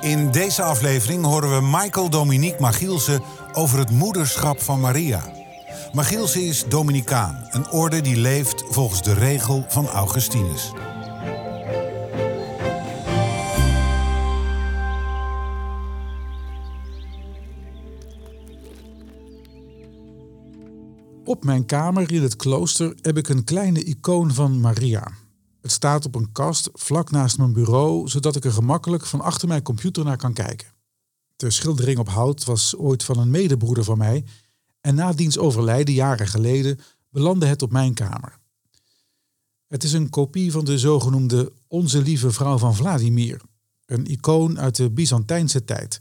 In deze aflevering horen we Michael Dominique Magielsen over het moederschap van Maria. Magielsen is Dominicaan, een orde die leeft volgens de regel van Augustinus. Op mijn kamer in het klooster heb ik een kleine icoon van Maria. Het staat op een kast vlak naast mijn bureau, zodat ik er gemakkelijk van achter mijn computer naar kan kijken. De schildering op hout was ooit van een medebroeder van mij en na diens overlijden jaren geleden belandde het op mijn kamer. Het is een kopie van de zogenoemde Onze Lieve Vrouw van Vladimir, een icoon uit de Byzantijnse tijd.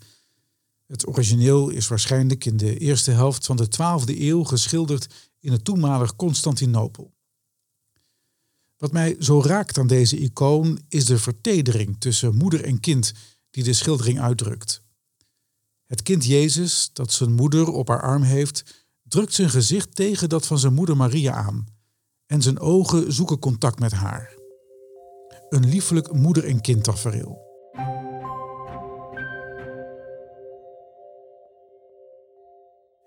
Het origineel is waarschijnlijk in de eerste helft van de 12e eeuw geschilderd in het toenmalig Constantinopel. Wat mij zo raakt aan deze icoon is de vertedering tussen moeder en kind die de schildering uitdrukt. Het kind Jezus, dat zijn moeder op haar arm heeft, drukt zijn gezicht tegen dat van zijn moeder Maria aan en zijn ogen zoeken contact met haar. Een liefelijk moeder- en kindtafereel.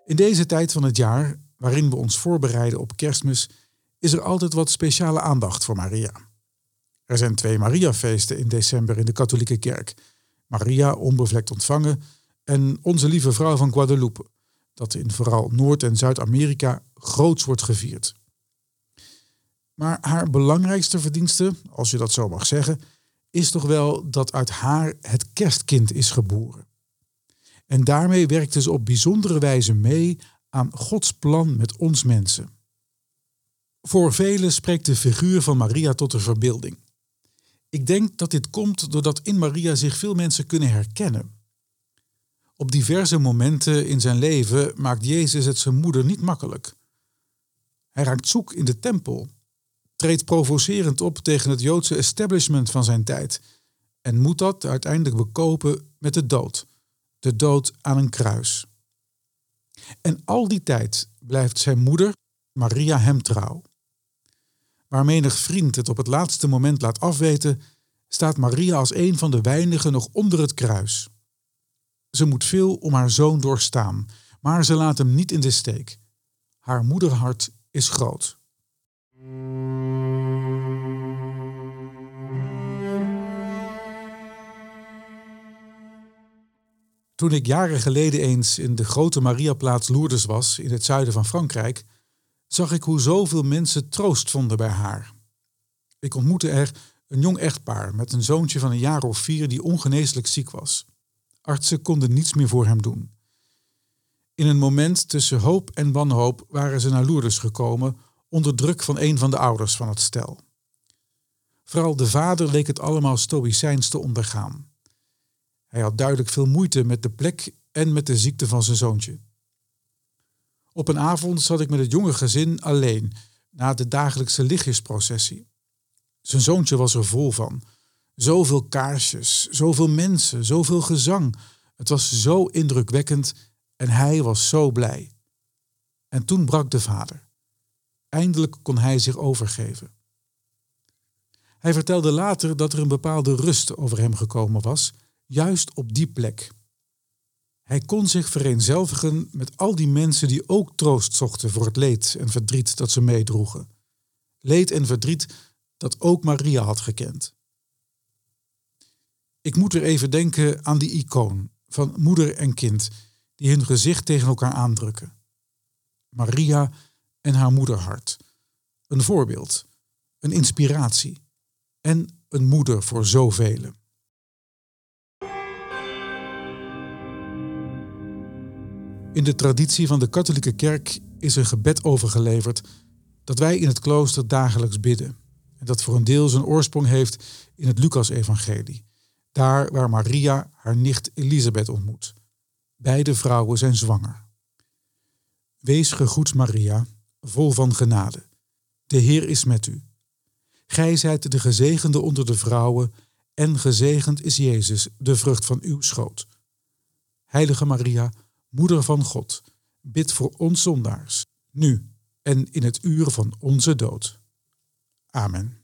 In deze tijd van het jaar, waarin we ons voorbereiden op kerstmis, is er altijd wat speciale aandacht voor Maria. Er zijn twee Mariafeesten in december in de katholieke kerk. Maria onbevlekt ontvangen en Onze Lieve Vrouw van Guadalupe, dat in vooral Noord- en Zuid-Amerika groots wordt gevierd. Maar haar belangrijkste verdienste, als je dat zo mag zeggen, is toch wel dat uit haar het kerstkind is geboren. En daarmee werkte ze op bijzondere wijze mee aan Gods plan met ons mensen. Voor velen spreekt de figuur van Maria tot de verbeelding. Ik denk dat dit komt doordat in Maria zich veel mensen kunnen herkennen. Op diverse momenten in zijn leven maakt Jezus het zijn moeder niet makkelijk. Hij raakt zoek in de tempel, treedt provocerend op tegen het Joodse establishment van zijn tijd en moet dat uiteindelijk bekopen met de dood, de dood aan een kruis. En al die tijd blijft zijn moeder, Maria, hem trouw. Waar menig vriend het op het laatste moment laat afweten, staat Maria als een van de weinigen nog onder het kruis. Ze moet veel om haar zoon doorstaan, maar ze laat hem niet in de steek. Haar moederhart is groot. Toen ik jaren geleden eens in de grote Mariaplaats Lourdes was, in het zuiden van Frankrijk, zag ik hoe zoveel mensen troost vonden bij haar. Ik ontmoette er een jong echtpaar met een zoontje van een jaar of vier die ongeneeslijk ziek was. Artsen konden niets meer voor hem doen. In een moment tussen hoop en wanhoop waren ze naar Lourdes gekomen onder druk van een van de ouders van het stel. Vooral de vader leek het allemaal stoïcijns te ondergaan. Hij had duidelijk veel moeite met de plek en met de ziekte van zijn zoontje. Op een avond zat ik met het jonge gezin alleen na de dagelijkse lichtjesprocessie. Zijn zoontje was er vol van. Zoveel kaarsjes, zoveel mensen, zoveel gezang. Het was zo indrukwekkend en hij was zo blij. En toen brak de vader. Eindelijk kon hij zich overgeven. Hij vertelde later dat er een bepaalde rust over hem gekomen was, juist op die plek. Hij kon zich vereenzelvigen met al die mensen die ook troost zochten voor het leed en verdriet dat ze meedroegen. Leed en verdriet dat ook Maria had gekend. Ik moet weer even denken aan die icoon van moeder en kind die hun gezicht tegen elkaar aandrukken. Maria en haar moederhart. Een voorbeeld, een inspiratie en een moeder voor zoveel. In de traditie van de katholieke kerk is een gebed overgeleverd dat wij in het klooster dagelijks bidden. En dat voor een deel zijn oorsprong heeft in het Lucas-evangelie. Daar waar Maria haar nicht Elisabeth ontmoet. Beide vrouwen zijn zwanger. Wees gegroet Maria, vol van genade. De Heer is met u. Gij zijt de gezegende onder de vrouwen, en gezegend is Jezus, de vrucht van uw schoot. Heilige Maria, Moeder van God, bid voor ons zondaars, nu en in het uur van onze dood. Amen.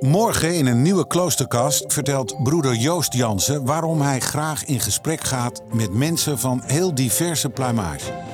Morgen in een nieuwe kloosterkast vertelt broeder Joost Jansen waarom hij graag in gesprek gaat met mensen van heel diverse pluimage.